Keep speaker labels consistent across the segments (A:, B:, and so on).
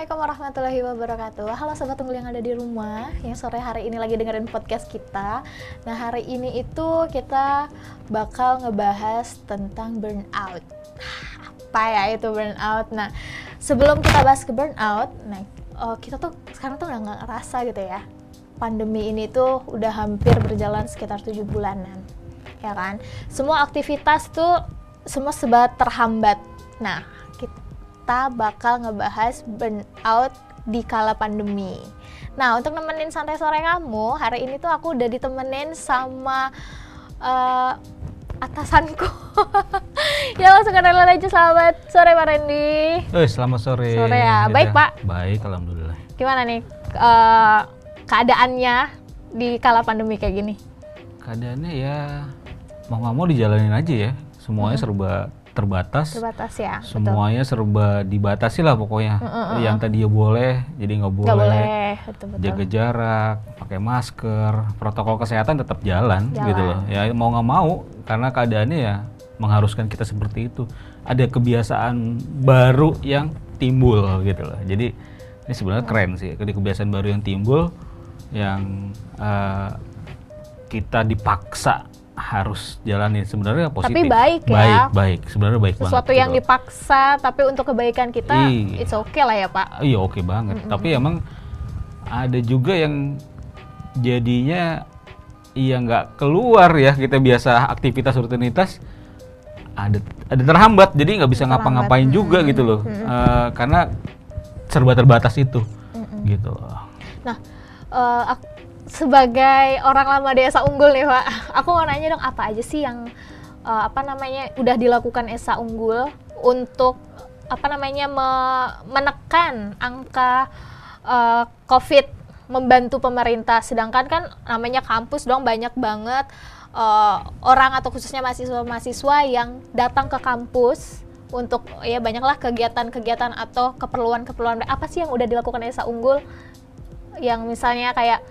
A: Assalamualaikum warahmatullahi wabarakatuh. Halo Sobat Unggul yang ada di rumah Yang sore hari ini lagi dengerin podcast kita. Nah hari ini itu kita bakal ngebahas tentang burnout. Apa ya itu burnout? Nah sebelum kita bahas ke burnout Nah kita tuh sekarang tuh udah nggak ngerasa gitu ya. Pandemi ini tuh udah hampir berjalan sekitar tujuh bulanan Ya kan? Semua aktivitas tuh semua sebat terhambat. Nah kita bakal ngebahas burnout di kala pandemi. Nah, untuk nemenin santai sore kamu, hari ini tuh aku udah ditemenin sama uh, atasanku. ya langsung kenalan aja selamat sore Pak Randy.
B: Eh, selamat sore.
A: Sore ya. Baik, Pak.
B: Baik, alhamdulillah.
A: Gimana nih uh, keadaannya di kala pandemi kayak gini?
B: Keadaannya ya mau nggak mau dijalanin aja ya. Semuanya hmm. serba terbatas.
A: Terbatas ya.
B: Semuanya betul. serba dibatasi lah pokoknya. Mm -mm. Yang tadi ya boleh, jadi nggak boleh. Gak boleh. Betul, betul. Jaga jarak, pakai masker, protokol kesehatan tetap jalan, jalan. gitu loh. Ya mau nggak mau karena keadaannya ya mengharuskan kita seperti itu. Ada kebiasaan baru yang timbul gitu loh. Jadi ini sebenarnya keren sih. Jadi kebiasaan baru yang timbul yang uh, kita dipaksa harus jalani sebenarnya positif.
A: Tapi baik ya.
B: Baik, baik. Sebenarnya baik
A: Sesuatu banget. yang gitu. dipaksa tapi untuk kebaikan kita iya. it's okay lah ya, Pak.
B: Iya, oke okay banget. Mm -hmm. Tapi emang ada juga yang jadinya iya nggak keluar ya kita biasa aktivitas rutinitas ada ada terhambat jadi nggak bisa ngapa-ngapain hmm. juga gitu loh hmm. uh, karena serba terbatas itu hmm. gitu
A: nah uh, sebagai orang lama desa unggul nih pak. Aku mau nanya dong apa aja sih yang uh, apa namanya udah dilakukan Esa Unggul untuk apa namanya me menekan angka uh, COVID membantu pemerintah? Sedangkan kan namanya kampus dong banyak banget uh, orang atau khususnya mahasiswa-mahasiswa yang datang ke kampus untuk ya banyaklah kegiatan-kegiatan atau keperluan-keperluan. Apa sih yang udah dilakukan Esa Unggul? Yang misalnya kayak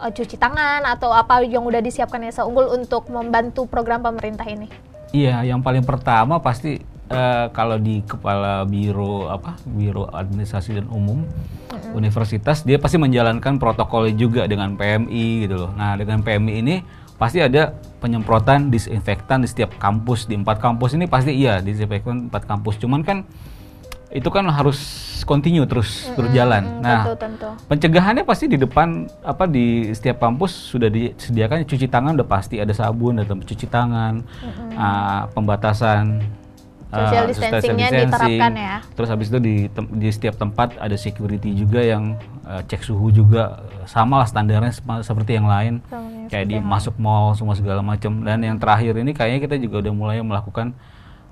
A: uh, cuci tangan atau apa yang udah disiapkan Esa Unggul untuk membantu program pemerintah ini?
B: Iya, yang paling pertama pasti uh, kalau di kepala biro apa biro administrasi dan umum mm-hmm. universitas dia pasti menjalankan protokolnya juga dengan PMI gitu loh. Nah dengan PMI ini pasti ada penyemprotan disinfektan di setiap kampus di empat kampus ini pasti iya disinfektan empat kampus. Cuman kan itu kan harus continue terus mm-hmm, berjalan. Nah, tentu, tentu. pencegahannya pasti di depan apa di setiap kampus sudah disediakan cuci tangan udah pasti ada sabun, ada cuci tangan, mm-hmm. uh, pembatasan
A: social distancingnya distancing. diterapkan ya.
B: Terus habis itu di di setiap tempat ada security juga yang uh, cek suhu juga sama lah standarnya seperti yang lain. Sama kayak di masuk mall semua segala macam. Dan yang terakhir ini kayaknya kita juga udah mulai melakukan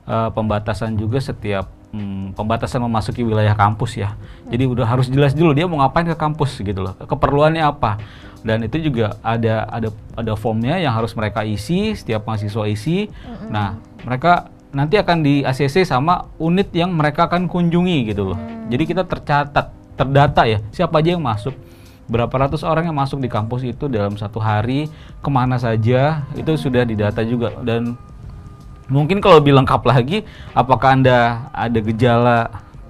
B: uh, pembatasan juga setiap hmm, pembatasan memasuki wilayah kampus ya. Jadi udah harus jelas dulu dia mau ngapain ke kampus gitu loh. Keperluannya apa. Dan itu juga ada ada ada formnya yang harus mereka isi, setiap mahasiswa isi. Mm-hmm. Nah, mereka nanti akan di ACC sama unit yang mereka akan kunjungi gitu loh. Mm. Jadi kita tercatat, terdata ya, siapa aja yang masuk berapa ratus orang yang masuk di kampus itu dalam satu hari ke mana saja itu sudah didata juga dan Mungkin kalau lebih lengkap lagi, apakah anda ada gejala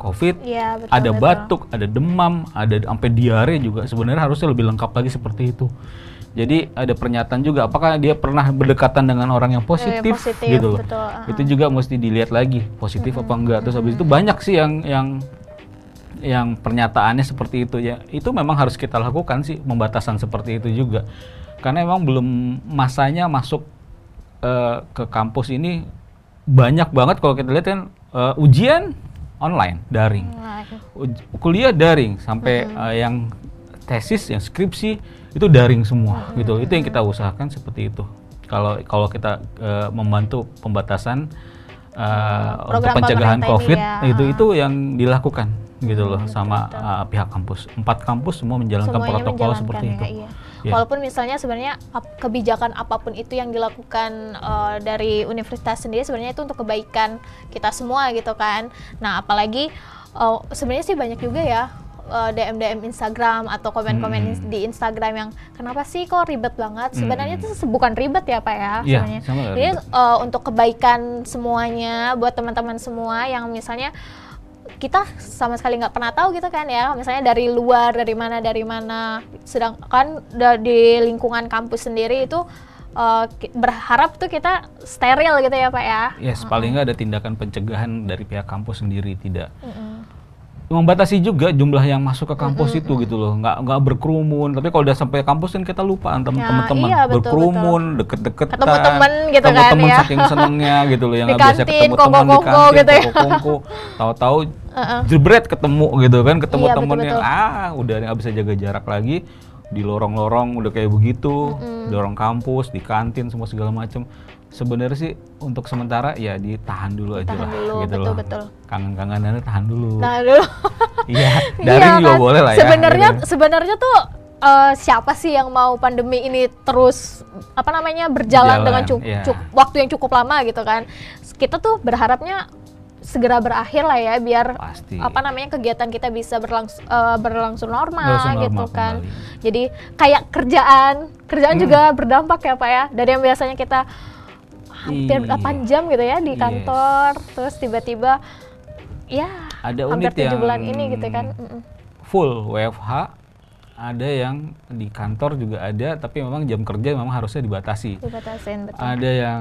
B: COVID, ya, betul, ada betul. batuk, ada demam, ada sampai diare juga. Sebenarnya harusnya lebih lengkap lagi seperti itu. Jadi ada pernyataan juga apakah dia pernah berdekatan dengan orang yang positif, eh, positif gitu loh. Betul, uh. Itu juga mesti dilihat lagi positif hmm, apa enggak. Terus habis itu banyak sih yang yang yang pernyataannya seperti itu ya. Itu memang harus kita lakukan sih pembatasan seperti itu juga. Karena memang belum masanya masuk uh, ke kampus ini banyak banget kalau kita lihat kan uh, ujian online daring, Uj kuliah daring sampai hmm. uh, yang tesis, yang skripsi itu daring semua hmm. gitu. Itu yang kita usahakan seperti itu. Kalau kalau kita uh, membantu pembatasan uh, untuk pencegahan COVID ya. itu itu yang dilakukan gitu loh hmm, sama uh, pihak kampus. Empat kampus semua menjalankan Semuanya protokol menjalankan seperti ya, itu. Iya yeah. walaupun misalnya sebenarnya kebijakan apa pun itu yang dilakukan uh, dari universitas sendiri sebenarnya itu untuk kebaikan kita semua gitu kan nah apalagi uh, sebenarnya sih banyak juga ya eh, DM DM Instagram atau komen-komen hmm. di Instagram yang kenapa sih kok ribet banget? Sebenarnya hmm. itu bukan ribet ya pak ya, ya
A: sebenarnya. Jadi uh, untuk kebaikan semuanya, buat teman-teman semua yang misalnya kita sama sekali nggak pernah tahu gitu kan ya. Misalnya dari luar dari mana dari mana. Sedangkan di lingkungan kampus sendiri itu uh, berharap tuh kita steril gitu ya pak ya.
B: Yes paling nggak ada tindakan pencegahan dari pihak kampus sendiri tidak. Uh -uh membatasi juga jumlah yang masuk ke kampus mm -hmm. itu gitu loh nggak nggak berkerumun tapi kalau udah sampai kampus kan kita lupa teman-teman ya, iya, berkerumun deket-deketan
A: ketemu teman gitu
B: ketemu
A: kan
B: temen
A: ya.
B: saking senengnya gitu loh yang nggak biasa ketemu teman di kantin gitu ya. kongko tahu-tahu uh -uh. jebret ketemu gitu kan ketemu iya, temen yang ah udah nggak bisa jaga jarak lagi di lorong-lorong udah kayak begitu mm -hmm. di lorong kampus di kantin semua segala macam sebenarnya sih untuk sementara ya ditahan dulu aja lah
A: dulu,
B: gitu
A: betul,
B: loh.
A: Betul.
B: Kangen-kangenannya tahan dulu.
A: Tahan dulu.
B: iya, dari iya, juga kan? boleh lah ya.
A: Sebenarnya gitu. sebenarnya tuh uh, siapa sih yang mau pandemi ini terus apa namanya berjalan, berjalan dengan cukup yeah. waktu yang cukup lama gitu kan. Kita tuh berharapnya segera berakhir lah ya biar Pasti. apa namanya kegiatan kita bisa berlangs uh, berlangsung normal, normal gitu kan. Kembali. Jadi kayak kerjaan, kerjaan hmm. juga berdampak ya Pak ya. Dari yang biasanya kita hampir iya. 8 jam gitu ya di kantor. Yes. terus tiba-tiba ya
B: ada
A: hampir
B: unit yang
A: bulan ini gitu kan.
B: Full WFH ada yang di kantor juga ada tapi memang jam kerja memang harusnya dibatasi.
A: Dibatasin betul.
B: Ada yang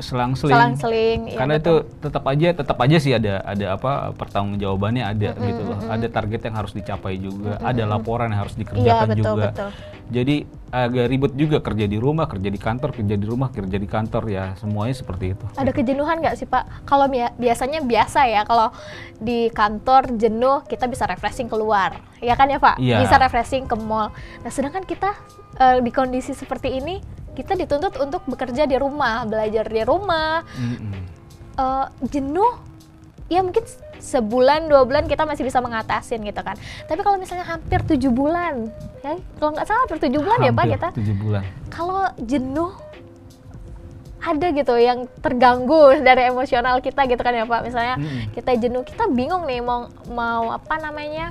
B: selang-seling.
A: Selang-seling.
B: Iya, Karena betul. itu tetap aja tetap aja sih ada ada apa pertanggungjawabannya ada mm -hmm, gitu loh. Mm -hmm. Ada target yang harus dicapai juga, mm -hmm. ada laporan yang harus dikerjakan iya, betul, juga. Betul. Jadi agak ribet juga kerja di rumah, kerja di kantor, kerja di rumah, kerja di kantor ya semuanya seperti itu.
A: Ada kejenuhan nggak sih Pak? Kalau biasanya biasa ya kalau di kantor jenuh kita bisa refreshing keluar, ya kan ya Pak? Iya. Bisa refreshing ke mall. Nah sedangkan kita uh, di kondisi seperti ini kita dituntut untuk bekerja di rumah, belajar di rumah. Mm-hmm. Uh, jenuh, ya mungkin sebulan dua bulan kita masih bisa mengatasin gitu kan. Tapi kalau misalnya hampir tujuh bulan, ya kalau nggak salah hampir tujuh bulan hampir ya pak kita.
B: Tujuh bulan.
A: Kalau jenuh ada gitu yang terganggu dari emosional kita gitu kan ya pak misalnya mm-hmm. kita jenuh kita bingung nih mau mau apa namanya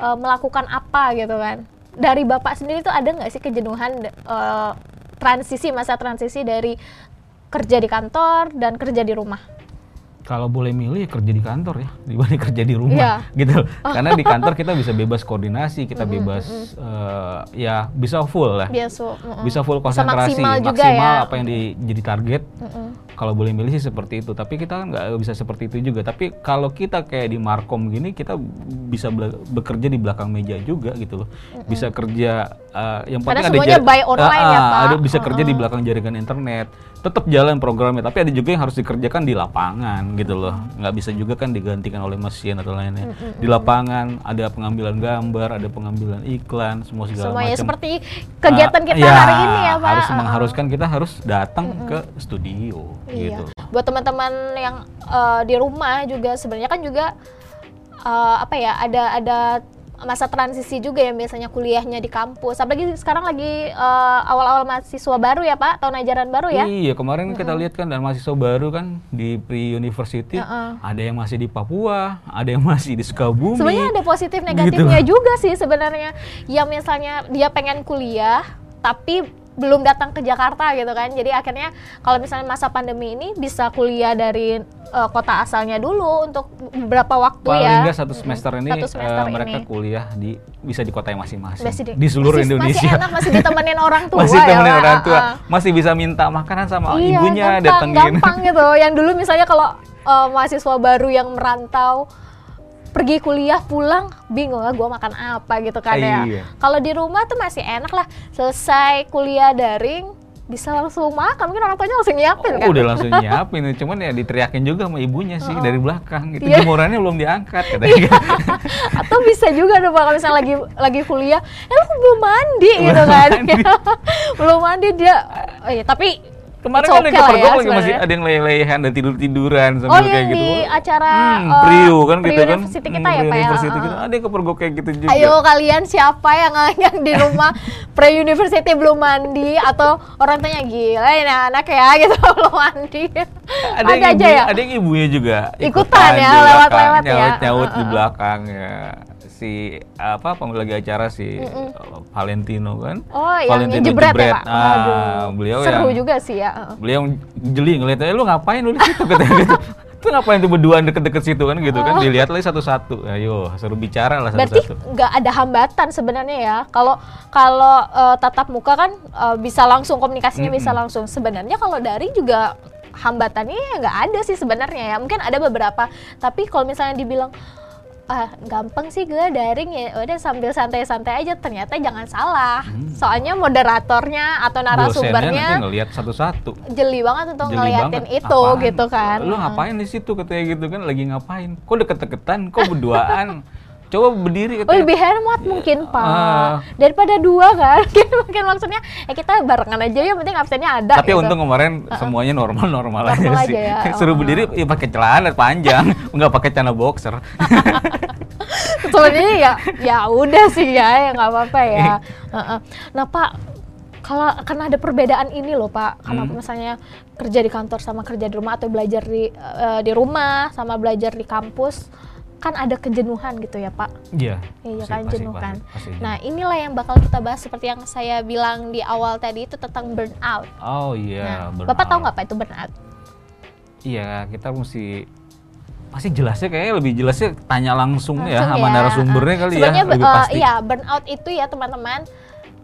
A: uh, melakukan apa gitu kan dari bapak sendiri tuh ada nggak sih kejenuhan uh, transisi masa transisi dari kerja di kantor dan kerja di rumah?
B: Kalau boleh milih ya kerja di kantor ya dibanding kerja di rumah yeah. gitu. Karena di kantor kita bisa bebas koordinasi, kita bebas mm -hmm. uh, ya bisa full lah.
A: Biasa, mm -hmm.
B: Bisa full konsentrasi,
A: maksimal,
B: maksimal
A: ya.
B: apa yang di, jadi target. Mm -hmm kalau boleh milih sih seperti itu tapi kita kan nggak bisa seperti itu juga tapi kalau kita kayak di markom gini kita bisa bekerja di belakang meja juga gitu loh bisa kerja uh, yang penting
A: Karena ada by online uh, ya pak
B: ada bisa kerja uh -uh. di belakang jaringan internet tetap jalan programnya tapi ada juga yang harus dikerjakan di lapangan gitu loh. Nggak bisa juga kan digantikan oleh mesin atau lainnya di lapangan ada pengambilan gambar ada pengambilan iklan semua segala
A: semuanya macam seperti kegiatan uh, kita ya, hari ini ya pak.
B: harus mengharuskan kita harus datang ke studio
A: iya.
B: gitu.
A: Buat teman-teman yang uh, di rumah juga sebenarnya kan juga uh, apa ya ada ada masa transisi juga yang biasanya kuliahnya di kampus. Apalagi sekarang lagi uh, awal-awal mahasiswa baru ya Pak, tahun ajaran baru ya.
B: Iya, kemarin mm -hmm. kita lihat kan dan mahasiswa baru kan di Pri University, uh -uh. ada yang masih di Papua, ada yang masih di Sukabumi.
A: Sebenarnya ada positif negatifnya gitu. juga sih sebenarnya. Yang misalnya dia pengen kuliah tapi belum datang ke Jakarta gitu kan. Jadi akhirnya kalau misalnya masa pandemi ini bisa kuliah dari uh, kota asalnya dulu untuk beberapa waktu
B: Paling
A: ya.
B: enggak satu semester ini satu semester uh, mereka ini. kuliah di bisa di kota yang masing-masing. Di, di seluruh masih, Indonesia.
A: masih enak masih ditemenin orang tua
B: masih
A: ditemenin
B: ya, orang tua. Uh, masih bisa minta makanan sama
A: iya,
B: ibunya
A: gampang,
B: datengin.
A: gampang gitu. Yang dulu misalnya kalau uh, mahasiswa baru yang merantau pergi kuliah pulang bingung lah gue makan apa gitu kan ya. Iya. Kalau di rumah tuh masih enak lah selesai kuliah daring bisa langsung makan mungkin orang tuanya langsung nyiapin
B: oh,
A: kan
B: udah langsung nyiapin cuman ya diteriakin juga sama ibunya sih oh. dari belakang gitu yeah. jemurannya belum diangkat katanya iya.
A: atau bisa juga dong kalau misalnya lagi lagi kuliah eh lu belum mandi gitu kan mandi. belum mandi dia oh, iya, tapi
B: Kemarin kan okay kepergok ya, lagi masih ada yang lelehan dan tidur-tiduran sambil
A: oh,
B: kayak gitu.
A: Oh, di acara
B: hmm, uh, Priu kan gitu kan.
A: University kita hmm, ya, Pak ya.
B: University kita ada yang kepergok kayak gitu juga.
A: Ayo kalian siapa yang yang di rumah pre university belum mandi atau orang tanya gila ini anak ya gitu belum mandi.
B: Ada, ada aja ibu, ya. Ada yang ibunya juga
A: ikutan, ikutan ya lewat-lewat ya.
B: Nyaut-nyaut uh, uh, di belakang ya si apa pemilik acara si mm -mm. Valentino kan
A: oh Valentino yang jebret, jebret. ya pak
B: ah, Aduh, beliau
A: seru
B: yang,
A: juga sih ya
B: beliau jeli ngeliatnya eh, lu ngapain lu di situ katanya gitu Itu ngapain tuh berduaan deket-deket situ kan gitu kan? Dilihat lagi satu-satu. Ayo, suruh bicara lah
A: Berarti
B: satu-satu.
A: nggak ada hambatan sebenarnya ya. Kalau kalau eh, tatap muka kan eh, bisa langsung komunikasinya bisa
B: Mm-mm.
A: langsung. Sebenarnya kalau dari juga hambatannya ya nggak ada sih sebenarnya ya. Mungkin ada beberapa. Tapi kalau misalnya dibilang ah gampang sih gue daring ya udah sambil santai-santai aja ternyata jangan salah
B: Hmm.
A: soalnya moderatornya atau
B: nanti
A: narasumbernya
B: ngelihat satu-satu.
A: jeli banget untuk
B: Jeli
A: ngeliatin
B: banget.
A: itu
B: Apaan?
A: gitu kan
B: Lu ngapain di situ katanya gitu kan? Lagi ngapain? Kok deket-deketan? Kok berduaan? Coba berdiri
A: Oh
B: katanya.
A: lebih hemat mungkin pak
B: Ah.
A: daripada dua kan mungkin, maksudnya ya kita barengan aja ya penting absennya ada
B: Tapi
A: gitu.
B: untung kemarin semuanya normal-normal
A: Normal
B: aja sih.
A: aja ya.
B: Suruh
A: Oh.
B: berdiri ya pakai celana panjang, nggak pakai celana boxer.
A: sebenarnya ya ya udah sih ya ya nggak apa-apa ya Heeh. nah pak kalau karena ada perbedaan ini loh pak karena
B: Hmm.
A: misalnya kerja di kantor sama kerja di rumah atau belajar di eh, di rumah sama belajar di kampus kan ada kejenuhan gitu ya pak
B: Iya.
A: Iya
B: pasti,
A: kan
B: pasti,
A: jenuh kan.
B: pasti, pasti
A: Nah inilah yang bakal kita bahas seperti yang saya bilang di awal tadi itu tentang burnout.
B: Oh iya.
A: Nah, Bapak tahu nggak pak itu burnout?
B: Iya, kita mesti pasti jelasnya kayaknya lebih jelasnya tanya langsung, ya
A: Langsung
B: sama
A: ya.
B: narasumbernya kali
A: Sebenarnya
B: ya lebih pasti.
A: iya burnout itu ya teman-teman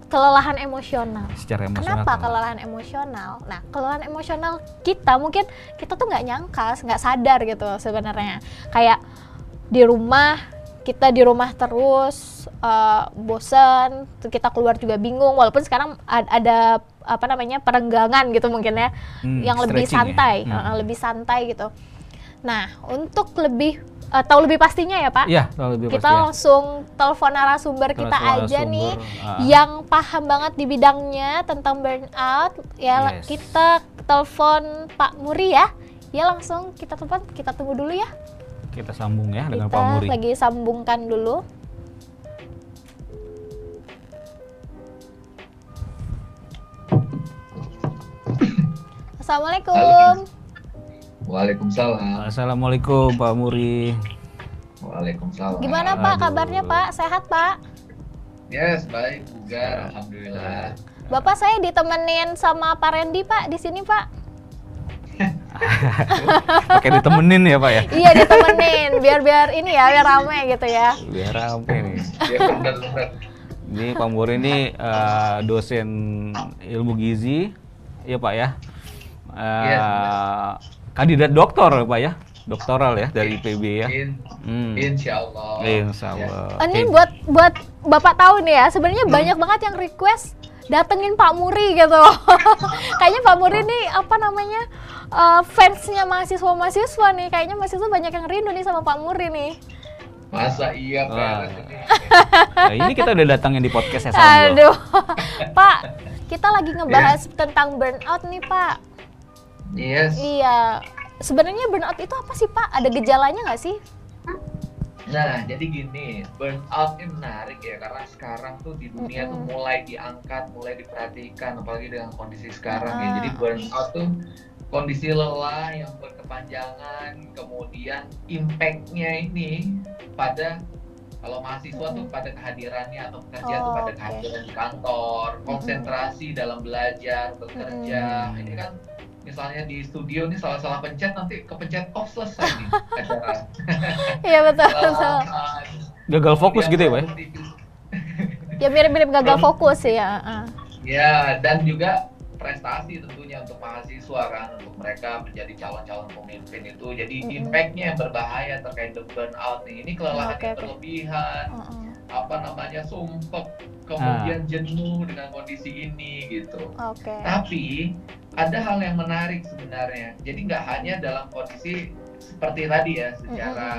A: kelelahan emosional.
B: Secara emosional.
A: Kenapa kelelahan emosional? Nah, kelelahan emosional kita mungkin kita tuh nggak nyangka, nggak sadar gitu sebenarnya. Kayak di rumah kita di rumah terus eh, bosan, kita keluar juga bingung. Walaupun sekarang ad- ada apa namanya perenggangan gitu mungkin ya,
B: Hmm,
A: yang lebih
B: ya.
A: santai,
B: Hmm.
A: eh, lebih santai gitu. Nah, untuk lebih eh, tahu lebih pastinya ya Pak,
B: Iya, tahu lebih
A: kita
B: pasti ya.
A: langsung telepon narasumber kita
B: Narasumber,
A: aja nih
B: ah.
A: yang paham banget di bidangnya tentang burnout ya
B: Yes.
A: kita telepon Pak Muri ya ya langsung kita telepon kita tunggu dulu ya
B: Kita sambung ya dengan
A: kita
B: Pak Muri.
A: lagi sambungkan dulu Assalamualaikum
C: Waalaikumsalam.
B: Assalamualaikum Pak Muri.
C: Waalaikumsalam.
A: gimana Pak
B: Aduh.
A: kabarnya Pak sehat Pak
C: Yes, baik, bugar, alhamdulillah.
A: Bapak saya ditemenin sama Pak Randy Pak di sini Pak
B: Pakai ditemenin ya Pak ya.
A: Iya ditemenin biar biar ini ya biar rame gitu ya.
B: Biar rame nih.
C: Ya.
B: Ini Pak Muri ini eh, dosen ilmu gizi, ya Pak ya. Eh,
C: Iya,
B: kandidat doktor Pak ya, doktoral ya dari IPB ya.
C: In,
B: Hmm.
C: insya Allah.
B: Insya
C: Ya.
B: Allah.
A: Ini buat buat Bapak tahu nih ya, sebenarnya banyak banget yang request datengin Pak Muri gitu. Kayaknya Pak Muri nih apa namanya eh, fansnya mahasiswa-mahasiswa nih. Kayaknya mahasiswa banyak yang rindu nih sama Pak Muri nih.
C: Masa iya. Pak? ini?
B: Nah, ini kita udah datangin di podcast ya Sambal.
A: Aduh, Pak, kita lagi ngebahas tentang burnout nih Pak.
C: Yes.
A: Iya, sebenarnya burnout itu apa sih Pak? Ada gejalanya nggak sih?
C: Nah, jadi gini, burnout ini menarik ya karena sekarang tuh di dunia tuh
A: Mm-mm.
C: mulai diangkat, mulai diperhatikan apalagi dengan kondisi sekarang ya.
A: Ah.
C: Jadi burnout tuh kondisi lelah yang berkepanjangan, kemudian impact-nya ini pada kalau mahasiswa tuh pada kehadirannya atau pekerja tuh
A: Oh,
C: pada
A: oke.
C: kehadiran di kantor, konsentrasi dalam belajar, bekerja.
B: Mm-mm.
C: Ini kan misalnya di studio nih salah-salah pencet nanti kepencet off selesai nih acara.
A: Iya betul betul.
C: Kelelahan,
B: Gagal fokus gitu ya Pak? ya?
A: Ya mirip-mirip gagal fokus sih ya.
C: Ya, dan juga prestasi tentunya untuk mahasiswa kan, untuk mereka menjadi calon-calon pemimpin itu. Jadi
A: Mm-mm.
C: impact-nya yang berbahaya terkait dengan burnout nih. Ini kelelahan
A: Oke,
C: yang berlebihan,
A: Heeh.
C: Apa namanya sumpek, kemudian
A: Ah.
C: jenuh dengan kondisi ini gitu.
A: Oke.
C: Tapi ada hal yang menarik sebenarnya. Jadi nggak hanya dalam kondisi seperti tadi ya, secara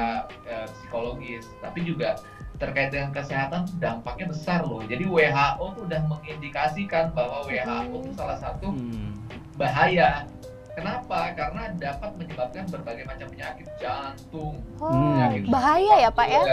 C: eh, psikologis, tapi juga terkait dengan kesehatan dampaknya besar loh. Jadi WHO tuh udah mengindikasikan bahwa WHO itu salah satu
B: Hmm.
C: bahaya. Kenapa? Karena dapat menyebabkan berbagai macam penyakit jantung,
A: Oh,
C: penyakit
A: bahaya ya Pak ya?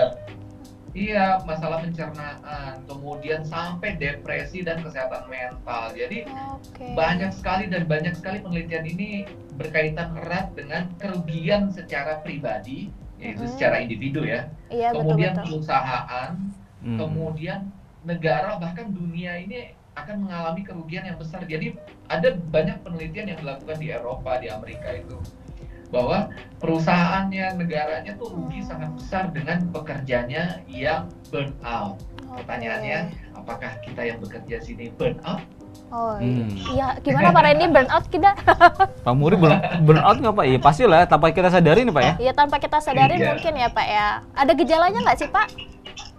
C: Iya, masalah pencernaan, kemudian sampai depresi dan kesehatan mental. Jadi
A: Oke.
C: banyak sekali dan banyak sekali penelitian ini berkaitan erat dengan kerugian secara pribadi, yaitu
A: Mm-mm.
C: secara individu ya.
A: Iya betul
C: kemudian
A: betul.
C: perusahaan,
B: Hmm.
C: kemudian negara bahkan dunia ini akan mengalami kerugian yang besar. Jadi ada banyak penelitian yang dilakukan di Eropa, di Amerika itu bahwa perusahaannya, negaranya tuh rugi sangat besar dengan pekerjanya yang burn out. Pertanyaannya, apakah kita yang bekerja sini burn out?
A: Oh iya. hmm. iya, gimana Pak Randy burn out kita?
B: Pak Muri burn, burn out nggak Pak? Iya pastilah, tanpa kita sadari nih Pak ya?
A: Iya tanpa kita sadari iya. mungkin ya Pak ya. Ada gejalanya nggak sih Pak?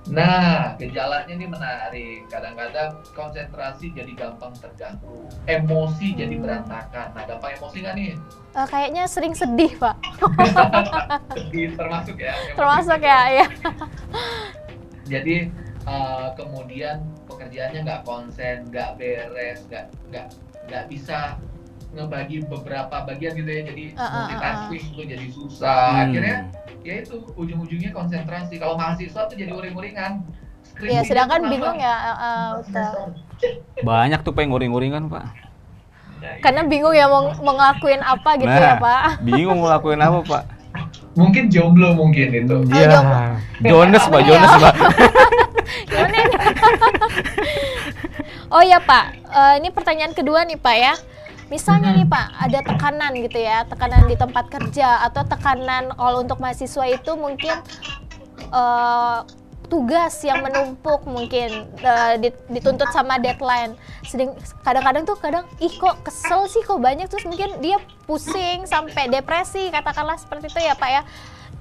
C: Nah, gejalanya ini menarik. Kadang-kadang konsentrasi jadi gampang terganggu, emosi jadi berantakan. Nah, gampang emosi nggak nih?
A: Uh, kayaknya sering sedih, Pak.
C: sedih termasuk ya.
A: Termasuk ya, ya.
C: jadi uh, kemudian pekerjaannya nggak konsen, nggak beres, nggak nggak nggak bisa ngebagi beberapa bagian gitu ya. Jadi uh, uh, multitasking uh, uh. tuh jadi susah. Hmm. Akhirnya ya itu ujung-ujungnya konsentrasi kalau mahasiswa tuh jadi uring-uringan
A: Iya, sedangkan bingung ya, uh,
B: Banyak tuh pengen uring-uringan, Pak.
A: Ya, Karena bingung ya mau, mau ngelakuin apa gitu ya, nah, ya, Pak.
B: Bingung mau ngelakuin apa, Pak.
C: Mungkin jomblo mungkin itu.
B: Iya. Oh, Jonas, Pak, Jonas, ya? Pak.
A: oh ya, Pak. Uh, ini pertanyaan kedua nih, Pak ya Misalnya nih Pak, ada tekanan gitu ya, tekanan di tempat kerja atau tekanan kalau untuk mahasiswa itu mungkin uh, tugas yang menumpuk mungkin uh, dituntut sama deadline. Sedang kadang-kadang tuh kadang ih kok kesel sih kok banyak terus mungkin dia pusing sampai depresi katakanlah seperti itu ya Pak ya.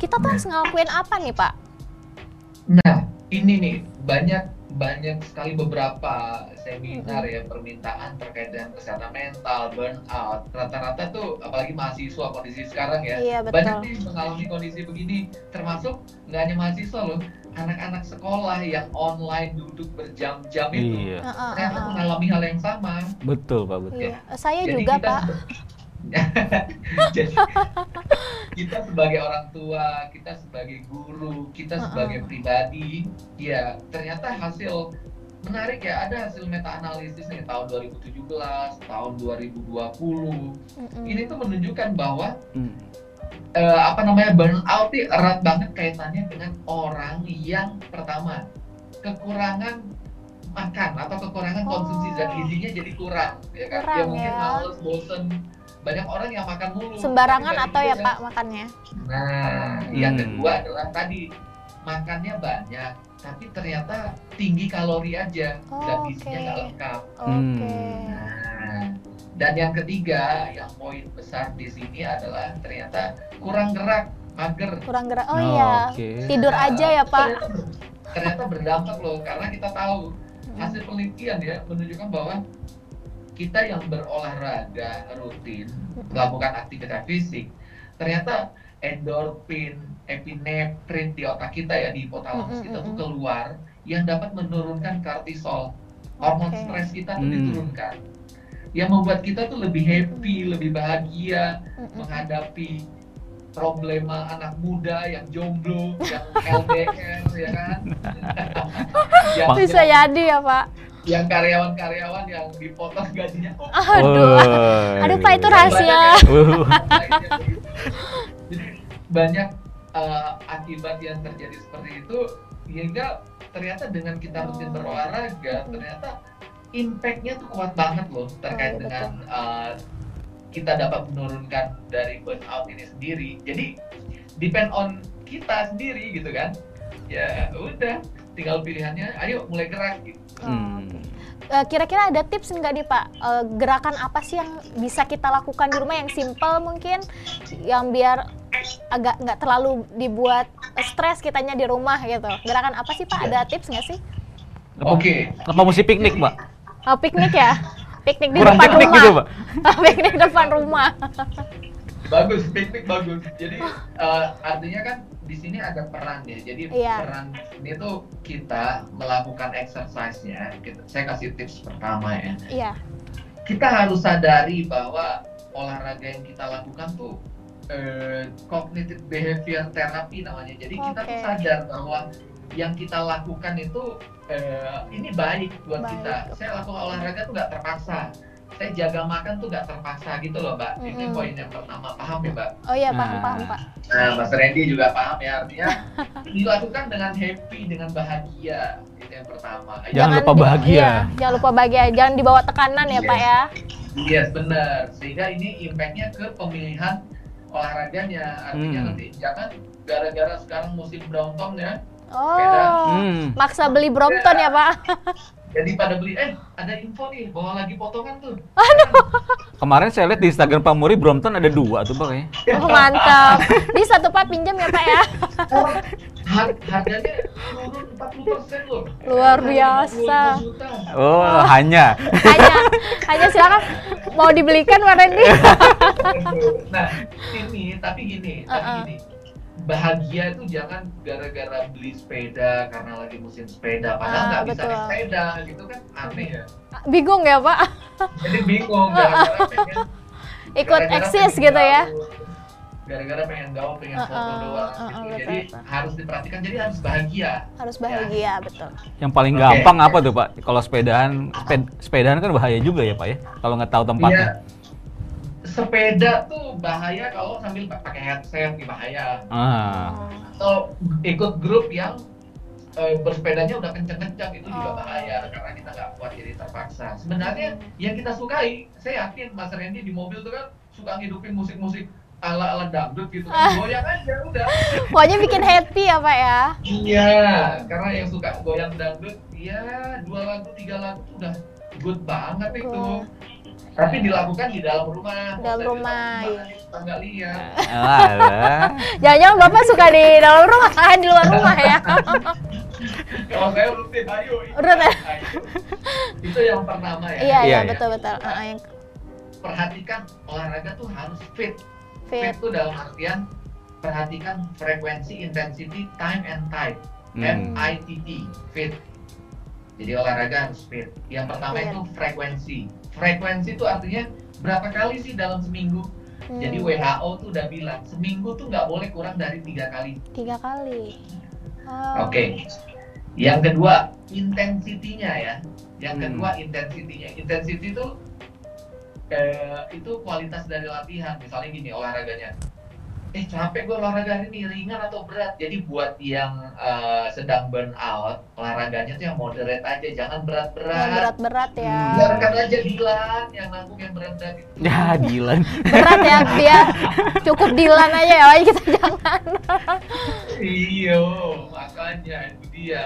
A: Kita tuh harus ngelakuin apa nih Pak?
C: Nah, ini nih banyak banyak sekali beberapa seminar ya permintaan terkait dengan kesehatan mental, burnout. Rata-rata tuh apalagi mahasiswa kondisi sekarang ya,
A: iya, betul.
C: banyak nih mengalami kondisi begini. Termasuk nggak hanya mahasiswa loh, anak-anak sekolah yang online duduk berjam-jam itu
B: iya.
C: ternyata mengalami hal yang sama.
B: Betul pak, betul.
A: Iya. Saya Jadi juga kita, pak.
C: Jadi kita sebagai orang tua, kita sebagai guru, kita sebagai pribadi, ya ternyata hasil menarik ya ada hasil meta analisis nih tahun 2017, tahun 2020. Mm-hmm. Ini tuh menunjukkan bahwa mm. uh, apa namanya burnout itu erat banget kaitannya dengan orang yang pertama kekurangan makan atau kekurangan oh. konsumsi zat gizinya jadi kurang ya kan kurang, dia mungkin ya. males bosen banyak orang yang makan mulu.
A: Sembarangan atau ya pak makannya?
C: Nah hmm. yang kedua adalah tadi makannya banyak tapi ternyata tinggi kalori aja. Oh, dan gizinya nggak lengkap.
A: Okay.
C: nah dan yang ketiga yang poin besar di sini adalah ternyata kurang gerak mager.
A: Kurang gerak. Oh, oh iya. okay. tidur nah, aja ya pak.
C: ternyata, ternyata berdampak loh karena kita tahu hasil penelitian ya menunjukkan bahwa kita yang berolahraga rutin melakukan aktivitas fisik ternyata endorfin, epinefrin di otak kita ya di hipotalamus kita tuh keluar yang dapat menurunkan kortisol. Hormon okay. stres kita tuh hmm. diturunkan. Yang membuat kita tuh lebih happy, lebih bahagia menghadapi problema anak muda yang jomblo, yang LDR ya kan.
A: yang, Bisa jadi ya Pak
C: yang karyawan-karyawan yang dipotong gajinya
A: oh. aduh. Oh. aduh pak itu rahasia.
C: Jadi banyak uh, akibat yang terjadi seperti itu hingga ternyata dengan kita rutin berolahraga ternyata impactnya tuh kuat banget loh terkait oh, dengan uh, kita dapat menurunkan dari burnout ini sendiri. Jadi depend on kita sendiri gitu kan? Ya udah tinggal pilihannya ayo mulai gerak gitu
A: Hmm. Uh, kira-kira ada tips nggak nih Pak uh, gerakan apa sih yang bisa kita lakukan di rumah yang simple mungkin yang biar agak nggak terlalu dibuat stres kitanya di rumah gitu gerakan apa sih Pak ada tips nggak sih?
C: Oke. Okay.
B: Apa mesti piknik Pak?
A: Oh, piknik ya? Piknik di Kurang depan piknik rumah. Gitu, Pak. piknik depan rumah.
C: Bagus, piknik bagus. Jadi uh, artinya kan di sini ada peran ya. Jadi yeah. peran ini tuh kita melakukan exercise-nya. saya kasih tips pertama ya.
A: Iya.
C: Kita harus sadari bahwa olahraga yang kita lakukan tuh eh, cognitive behavior therapy namanya. Jadi okay. kita tuh sadar bahwa yang kita lakukan itu eh, ini baik buat baik. kita. Saya lakukan olahraga tuh nggak terpaksa saya jaga makan tuh gak terpaksa gitu loh mbak. Mm-hmm. ini poin yang pertama. Paham ya mbak?
A: Oh iya paham nah, paham pak.
C: Nah mas Randy juga paham ya artinya dilakukan dengan happy dengan bahagia. Itu yang pertama.
B: Jangan, jangan lupa bahagia. iya,
A: jangan lupa bahagia. Jangan dibawa tekanan ya yes. pak ya.
C: Yes benar. Sehingga ini impactnya ke pemilihan olahraganya. Artinya
B: Hmm.
C: nanti jangan gara-gara sekarang musim Brompton ya,
A: Oh,
B: Hmm.
A: maksa beli Brompton ya Pak?
C: jadi pada beli eh ada info nih bahwa lagi potongan tuh.
B: Kemarin saya lihat di Instagram Pak Muri Brompton ada dua tuh Pak kayaknya.
A: Oh mantap. Bisa tuh Pak pinjam ya Pak ya?
C: Har- harganya turun 40% loh.
A: Luar biasa.
C: 25 juta.
B: Oh, hanya.
A: Hanya, hanya silakan mau dibelikan Pak Randy.
C: nah ini tapi gini tapi
A: Uh-uh.
C: gini bahagia itu jangan gara-gara beli sepeda karena lagi musim sepeda padahal
A: Ah,
C: nggak bisa
A: betul.
C: naik sepeda gitu kan aneh ya
A: Bingung ya Pak?
C: jadi bingung gara-gara pengen
A: Ikut eksis
C: pengen
A: gitu ya?
C: gara-gara pengen gaul pengen foto
A: Uh-uh,
C: doang gitu
A: betul,
C: jadi
A: betul.
C: harus diperhatikan jadi harus bahagia
A: Harus bahagia betul.
B: Yang paling
C: Oke.
B: gampang apa tuh Pak? Kalau sepedahan, seped- sepedahan kan bahaya juga ya Pak ya? Kalau nggak tahu tempatnya.
C: Iya. Sepeda tuh bahaya kalau sambil pakai headset nih bahaya
B: Ah.
C: atau ikut grup yang eh, bersepedanya udah kenceng-kenceng itu juga
A: Oh.
C: bahaya karena kita nggak kuat jadi terpaksa. Sebenarnya yang kita sukai, saya yakin Mas Randy di mobil tuh kan suka ngidupin musik-musik ala-ala dangdut gitu
A: Ah.
C: kan. Goyang aja udah.
A: Pokoknya bikin happy ya Pak ya?
C: Iya, karena yang suka goyang dangdut, ya dua lagu tiga lagu tuh udah good banget itu. Tapi dilakukan di dalam rumah.
A: Dalam rumah,
C: di
A: iya.
C: Kita nggak lihat.
B: Alah.
A: Jangan-jangan Bapak suka di dalam rumah, di luar rumah ya?
C: Kalau saya rutin, ayo. ikut.
A: Rutin.
C: Ayo. Itu yang pertama ya.
A: Iya, iya
B: Iya, iya.
A: betul-betul. Ah, yang
C: perhatikan olahraga tuh harus fit.
A: fit.
C: Fit tuh dalam artian perhatikan frekuensi, intensity, time and type.
B: Hmm.
C: FITT, fit. Jadi olahraga harus fit. Yang pertama
A: Fit.
C: itu frekuensi. Frekuensi itu artinya berapa kali sih dalam seminggu?
A: Hmm,
C: Jadi WHO tuh udah bilang seminggu tuh nggak boleh kurang dari tiga kali.
A: tiga kali. Oh.
C: Oke. Yang kedua intensitinya ya. Yang
B: Hmm.
C: kedua intensitinya. Intensity itu eh, itu kualitas dari latihan. Misalnya gini olahraganya. Eh capek gue olahraga hari ini ringan atau berat. Jadi buat yang eh, sedang burn out olahraganya tuh yang moderate aja, jangan
A: Yang
C: berat-berat.
A: berat-berat ya.
B: Hmm.
C: Biarkan aja Dilan yang nanggung yang berat-berat itu.
B: Ya, Dilan.
A: Berat ya, dia cukup Dilan aja ya, kita jangan.
C: Iya, makanya itu dia.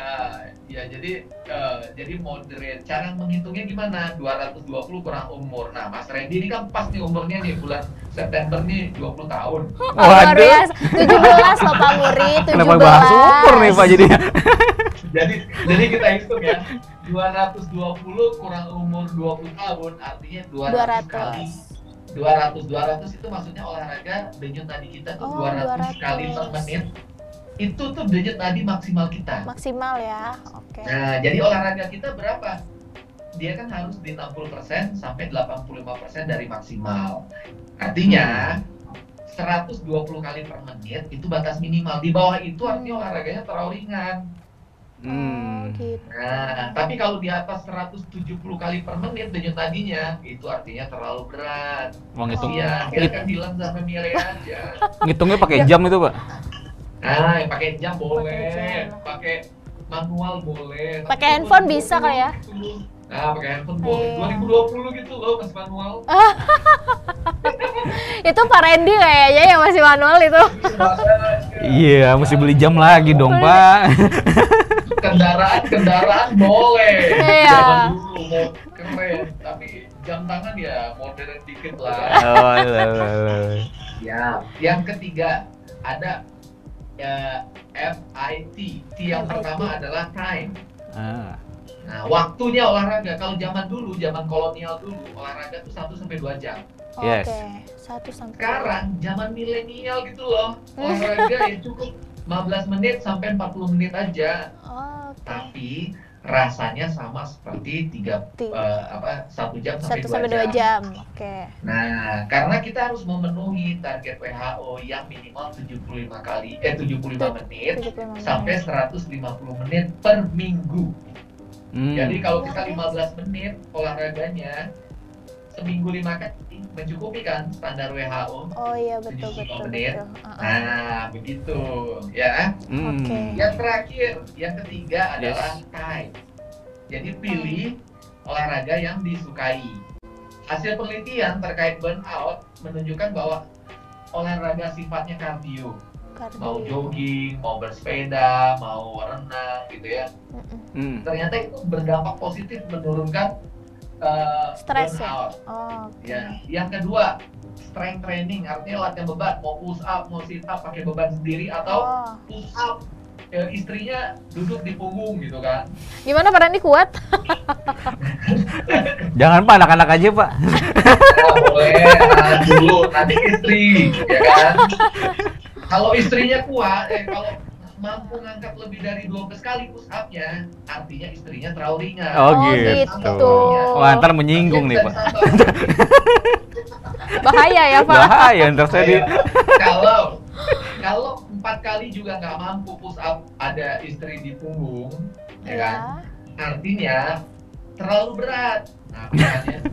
C: Ya jadi eh, jadi moderate. Cara menghitungnya gimana? 220 kurang umur. Nah, Mas Randy ini kan pas nih umurnya nih bulan September nih 20 tahun.
A: Luar biasa. 17 loh Pak Muri, 17.
B: Kenapa bahas umur nih Pak jadinya?
C: jadi jadi kita hitung ya. 220 kurang umur 20 tahun artinya 200, kali
A: 200.
C: 200 200 itu maksudnya olahraga denyut nadi kita tuh
A: Oh,
C: 200, kali per
A: 200.
C: menit. Itu tuh denyut nadi maksimal kita.
A: Maksimal ya. Oke.
C: Nah, jadi olahraga kita berapa? Dia kan harus di 60% sampai 85% dari maksimal. Artinya 120 kali per menit itu batas minimal. Di bawah itu artinya
A: Hmm.
C: olahraganya terlalu ringan.
A: Oh,
B: Hmm.
A: gitu.
C: Nah, tapi kalau di atas 170 kali per menit denyut nadinya itu artinya terlalu berat.
B: Mau ngitung
C: Iya,
B: ngit-
C: biarkan bilang sama Mire aja.
B: ngitungnya pakai jam itu Pak.
C: Nah, yang pakai jam boleh, pakai manual boleh.
A: Pakai handphone
C: 2020
A: bisa kali ya?
C: Nah, pakai handphone boleh.
A: Iya.
C: 2020 gitu loh, masih manual.
A: Itu Pak Randy kayaknya yang masih manual itu.
B: Iya, mesti beli jam lagi dong Pak.
C: kendaraan kendaraan boleh.
A: Iya.
C: Zaman dulu mau keren, tapi jam tangan ya modern dikit lah.
B: Oh.
C: Ya, yang ketiga ada ya, FIT. T yang
A: FIT.
C: pertama adalah time.
B: Ah.
C: Nah, waktunya olahraga. Kalau zaman dulu, zaman kolonial dulu, olahraga tuh 1 sampai 2 jam.
B: Yes.
A: Oke. Satu sampai.
C: Sekarang zaman milenial gitu loh. Olahraga ya cukup 15 menit sampai 40 menit aja.
A: Oh, Oke.
C: Tapi rasanya sama seperti tiga
A: Ti-
C: eh, apa satu jam sampai
A: Satu
C: dua
A: sampai
C: jam.
A: dua jam. Oke.
C: Nah, karena kita harus memenuhi target WHO yang minimal 75 kali eh 75 menit
A: 75 menit.
C: sampai 150 menit per minggu.
B: Hmm.
C: Jadi kalau kita 15 menit olahraganya seminggu lima kali mencukupi kan standar WHO.
A: Oh iya betul
C: 75
A: betul betul. Uh-uh.
C: Nah, begitu ya.
B: Hmm.
A: Oke.
C: Yang terakhir, yang ketiga
B: Yes.
C: adalah time. Jadi pilih olahraga yang disukai. Hasil penelitian terkait burnout menunjukkan bahwa olahraga sifatnya kardio.
A: Kardio.
C: Mau jogging, mau bersepeda, mau renang gitu ya.
B: Hmm.
C: Ternyata itu berdampak positif menurunkan uh,
A: Stres ya? Oh, oke.
C: Ya. Yang kedua, strength training artinya latihan beban, mau push up, mau sit up pakai beban sendiri atau
A: Oh.
C: push up ya, istrinya duduk di punggung gitu kan.
A: Gimana Pak Randi kuat?
B: Jangan pak anak-anak aja pak.
C: Ya, boleh ah, dulu nanti istri ya kan. Kalau istrinya kuat, eh kalau mampu ngangkat lebih dari 12 kali push up-nya, artinya istrinya terlalu ringan.
B: Oh,
A: Oh,
B: gitu.
A: gitu.
B: Wah ntar menyinggung nih pak.
A: Bahaya ya Pak.
B: Bahaya ntar saya di.
C: Iya. kalau kalau empat kali juga nggak mampu push up ada istri di punggung ya kan
A: Ya.
C: artinya terlalu berat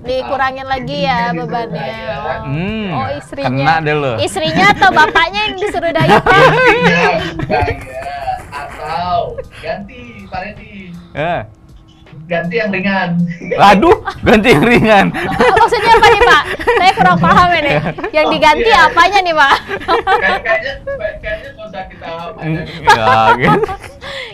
A: Dikurangin lagi ya
C: disuruh
A: bebannya.
C: daya.
B: Hmm.
A: Oh, istrinya.
B: Kena deh lo.
A: Istrinya atau bapaknya yang disuruh
C: daya atau ganti Pak Randy
B: Eh.
C: Ganti yang ringan
B: Aduh, ganti yang ringan.
A: Maksudnya apa nih Pak? Saya kurang paham ini. Yang diganti
C: Iya.
A: apanya nih Pak?
C: Kayak- kayaknya kayaknya nggak usah kita
B: Hmm, Ya, gitu.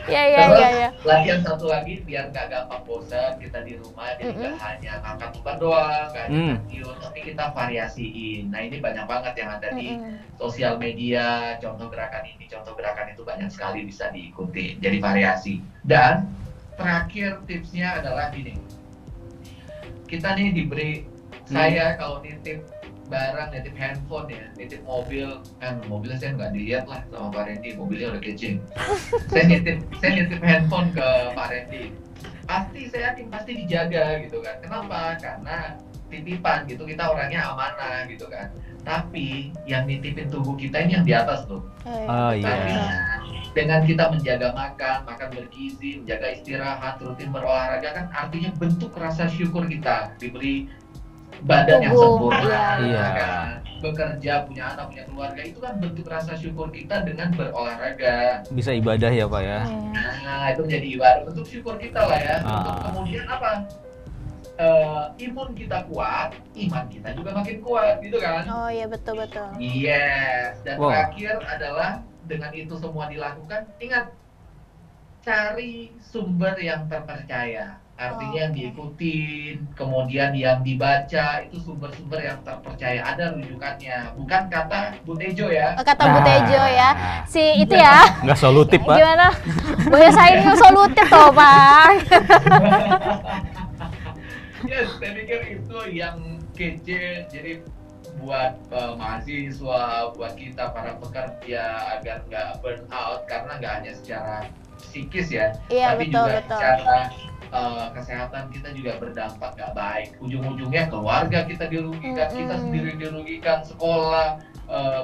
A: Ya ya
C: Terus
A: ya ya.
C: latihan satu lagi biar nggak gampang bosan kita di rumah jadi nggak hanya ngangkat beban doang, nggak hanya
B: Hmm.
C: cardio, tapi kita variasiin. Nah ini banyak banget yang ada di
A: Mm-mm.
C: sosial media, contoh gerakan ini, contoh gerakan itu banyak sekali bisa diikuti. Jadi variasi. Dan terakhir tipsnya adalah gini, kita nih diberi
B: Hmm.
C: saya kalau nitip barang nitip handphone ya nitip mobil kan mobilnya saya nggak dilihat lah sama Pak Randy mobilnya udah kece saya nitip saya nitip handphone ke Pak Randy. Pasti saya yakin pasti dijaga gitu kan. Kenapa? Karena titipan gitu kita orangnya amanah gitu kan. Tapi yang nitipin tubuh kita ini yang di atas tuh
B: Oh
C: tapi
B: iya.
C: Dengan kita menjaga makan, makan bergizi, menjaga istirahat, rutin berolahraga kan artinya bentuk rasa syukur kita diberi badan yang sempurna,
B: iya.
C: kan? bekerja, punya anak, punya keluarga itu kan bentuk rasa syukur kita dengan berolahraga.
B: Bisa ibadah ya pak ya.
C: Nah itu menjadi ibadah bentuk syukur kita lah ya. Untuk
B: Ah.
C: kemudian apa? Eh, imun kita kuat, iman kita juga makin kuat, gitu kan?
A: Oh iya betul betul.
C: Yes, dan
B: Wow.
C: terakhir adalah dengan itu semua dilakukan, ingat cari sumber yang terpercaya. Artinya yang
A: Oke.
C: diikutin, kemudian yang dibaca itu sumber-sumber yang terpercaya. Ada rujukannya, bukan kata Bu Tejo ya.
A: Oh, Kata Bu Tejo ya.
B: Nah,
A: Si itu ya.
B: Nggak solutif pak.
A: Gimana? Bahasa saya ini solutif toh Pak.
C: Yes, saya pikir itu yang kece. Jadi buat eh, mahasiswa, buat kita para pekerja agar nggak burn out karena nggak hanya secara psikis ya,
A: Iya
C: tapi
A: betul
C: juga
A: betul.
C: secara eh, kesehatan kita juga berdampak nggak baik. Ujung-ujungnya keluarga kita dirugikan, kita
A: Mm-mm.
C: sendiri dirugikan, sekolah, eh,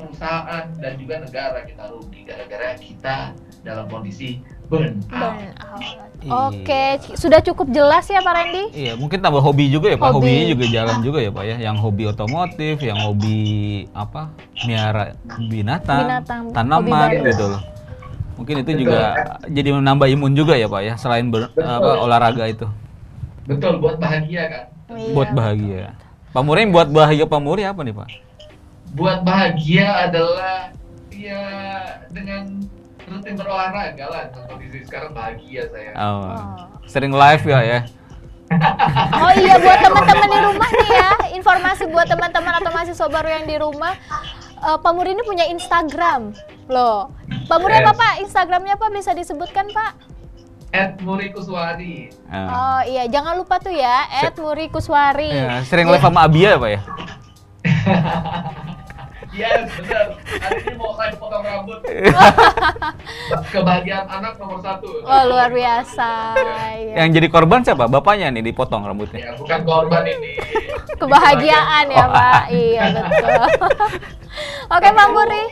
C: perusahaan dan juga negara kita rugi gara-gara kita dalam kondisi burn out.
A: Burn out.
B: Iya.
A: Oke, sudah cukup jelas ya Pak Randy?
B: Iya, mungkin tambah hobi juga ya Pak.
A: Hobi.
B: Hobinya juga jalan juga ya Pak ya. Yang hobi otomotif, yang hobi apa? Miara binatang,
A: Binatang, hobi
B: tanaman
A: baru.
B: gitu loh. Mungkin itu
C: Betul.
B: juga jadi menambah imun juga ya Pak ya, selain ber-
C: Betul.
B: apa olahraga itu.
C: Betul, buat bahagia kan.
A: Iya.
B: Buat bahagia. Pak Muri buat bahagia Pak Muri apa nih Pak?
C: buat bahagia adalah ya dengan rutin berolahraga lah kondisi sekarang bahagia saya.
B: Oh.
A: Oh.
B: Sering live ya ya.
A: Oh iya buat teman-teman di rumah nih ya, informasi buat teman-teman atau mahasiswa baru yang di rumah, eh, Pak Muri ini punya Instagram loh. Pak Muri apa
C: Yes.
A: Pak? Instagramnya apa bisa disebutkan Pak?
C: At Muri Kuswari.
B: Ah.
A: Oh iya, jangan lupa tuh ya, at Muri Kuswari.
B: Iya, sering live sama Abia ya Pak ya?
C: Yes, benar. Hari ini mau live potong rambut. Kebahagiaan anak nomor satu.
A: Oh luar biasa. Iya.
B: Yang jadi korban siapa? Bapaknya nih dipotong rambutnya.
C: Ya, bukan korban ini.
A: Kebahagiaan ya Pak. Iya betul. Oke Pak.
C: Ini,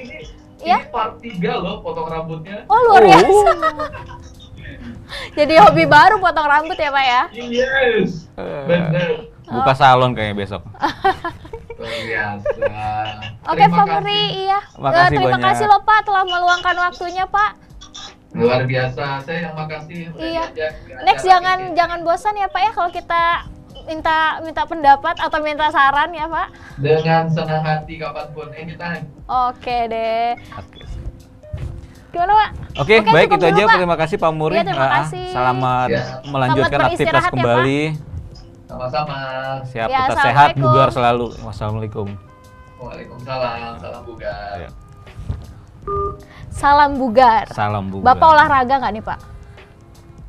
A: Ya.
C: ini part 3 loh potong rambutnya.
A: Oh luar
B: Oh.
A: biasa. Jadi hobi baru potong rambut ya Pak ya?
C: Yes. Benar.
B: Buka salon kayaknya besok.
C: Luar biasa.
A: Oke
C: Terima
A: Pak. Muri, iya.
B: Makasih
A: Eh, terima
B: banyak.
A: kasih loh Pak telah meluangkan waktunya Pak.
C: Luar biasa. Saya yang makasih.
A: Iya.
C: diajak ke
A: Next jangan
C: ini.
A: jangan bosan ya Pak ya kalau kita minta minta pendapat atau minta saran ya Pak?
C: Dengan senang hati kapan pun, anytime.
A: Oke deh.
B: Oke.
A: Gimana Pak?
B: Oke,
A: Oke,
B: baik itu
A: dulu,
B: aja.
A: Pak.
B: Terima kasih Pak Muri.
A: Iya, terima
B: Ah,
A: kasih.
B: Selamat
C: Ya.
B: melanjutkan
A: Selamat
B: aktivitas
A: beristirahat ya, Pak.
C: Sama-sama.
B: Siap,
A: Ya,
B: tetap sehat, bugar selalu. Wassalamualaikum.
C: Waalaikumsalam, salam bugar.
B: Ya.
A: Salam bugar.
B: Salam bugar.
A: Bapak olahraga nggak nih Pak?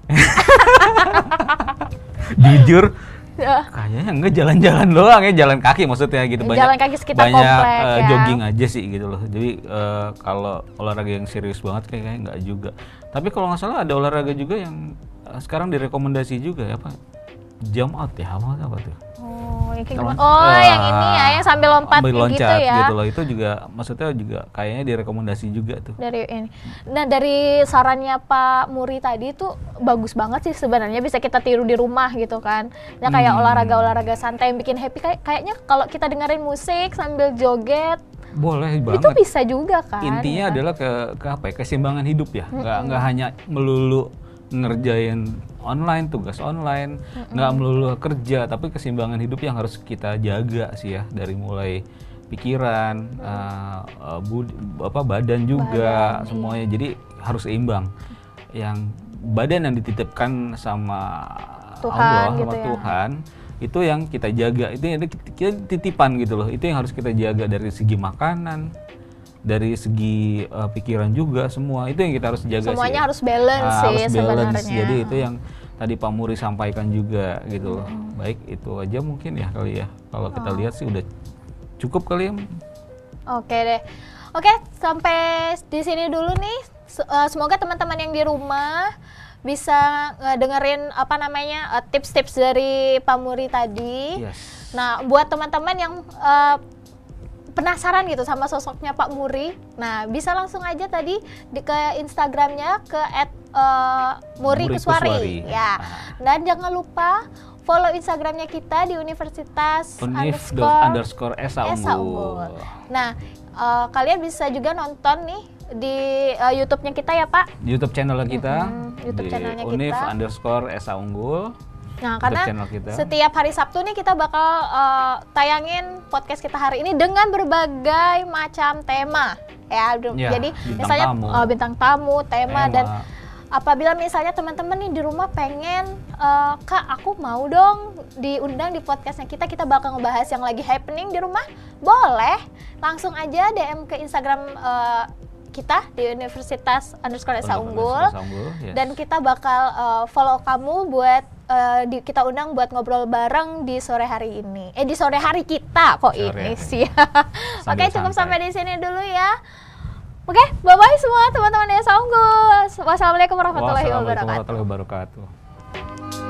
B: Jujur,
A: Ya.
B: kayaknya enggak jalan-jalan doang ya, jalan kaki maksudnya gitu banyak.
A: Jalan kaki sekitar
B: banyak
A: komplek,
B: eh,
A: ya.
B: jogging aja sih gitu loh. Jadi eh, kalau olahraga yang serius banget kayaknya enggak juga. Tapi kalau nggak salah ada olahraga juga yang eh, sekarang direkomendasi juga ya Pak. Jump out ya, apa apa tuh?
A: Oh, yang kayak? Oh,
B: Ah,
A: yang ini ya, yang sambil lompat
B: sambil
A: kayak
B: loncat
A: gitu ya.
B: loh. Itu juga maksudnya juga kayaknya direkomendasi juga tuh.
A: Dari ini. Nah, dari sarannya Pak Muri tadi tuh bagus banget sih sebenarnya bisa kita tiru di rumah gitu kan. Ya kayak
B: Hmm.
A: olahraga-olahraga santai yang bikin happy kayak kayaknya kalau kita dengerin musik sambil joget
B: Boleh banget.
A: itu bisa juga kan.
B: intinya
A: ya kan?
B: adalah ke, ke apa ya keseimbangan hidup ya nggak nggak hanya melulu ngerjain online tugas online nggak melulu kerja tapi keseimbangan hidup yang harus kita jaga sih ya dari mulai pikiran eh, eh, bud- apa badan juga semuanya. Jadi harus seimbang. Yang badan yang dititipkan sama
A: Tuhan
B: Allah
A: gitu
B: sama
A: ya.
B: Tuhan itu yang kita jaga. Itu yang kita titipan gitu loh. Itu yang harus kita jaga dari segi makanan dari segi uh, pikiran juga semua itu yang kita harus jaga
A: Semuanya
B: sih
A: harus balance
B: Ah,
A: sih
B: harus balance.
A: sebenarnya.
B: jadi itu yang tadi Pak Muri sampaikan juga gitu loh baik itu aja mungkin ya kali ya kalau
A: Oh.
B: kita lihat sih udah cukup kali ya
A: Oke deh. Oke, sampai di sini dulu nih. Eh, Semoga teman-teman yang di rumah bisa dengerin apa namanya eh, tips-tips dari Pak Muri tadi.
B: yes
A: Nah, buat teman-teman yang eh, penasaran gitu sama sosoknya Pak Muri, nah bisa langsung aja tadi di ke Instagramnya ke at, eh, Muri,
B: Muri
A: Kuswari.
B: Kuswari.
A: ya. Dan jangan lupa follow Instagramnya kita di Universitas
B: Unif
A: underscore
B: underscore Esa
A: Esa
B: Unggul.
A: Unggul. Nah, eh, kalian bisa juga nonton nih di eh, YouTube-nya kita ya Pak.
B: YouTube channel kita
A: Mm-mm, YouTube
B: di
A: channelnya
B: Unif
A: kita.
B: underscore Esa Unggul
A: Nah, karena setiap hari Sabtu nih kita bakal eh, tayangin podcast kita hari ini dengan berbagai macam tema. Ya,
B: Ya,
A: jadi
B: bintang
A: misalnya
B: tamu.
A: eh, bintang tamu, tema,
B: Tema.
A: dan apabila misalnya teman-teman nih di rumah pengen eh, Kak, aku mau dong diundang di podcastnya kita, kita bakal ngebahas yang lagi happening di rumah. Boleh, langsung aja DM ke Instagram eh, kita di Universitas underscore Esa Unggul
B: Unggul, yes.
A: dan kita bakal uh, follow kamu buat uh, di, kita undang buat ngobrol bareng di sore hari ini. Eh di sore hari kita kok
B: Sore
A: ini
B: hari.
A: sih. Oke,
B: Sambil
A: cukup sampai di sini dulu ya. Oke, bye bye semua teman-teman Desa Unggul. Wassalamualaikum warahmatullahi
B: Wassalamualaikum
A: wabarakatuh.
B: warahmatullahi wabarakatuh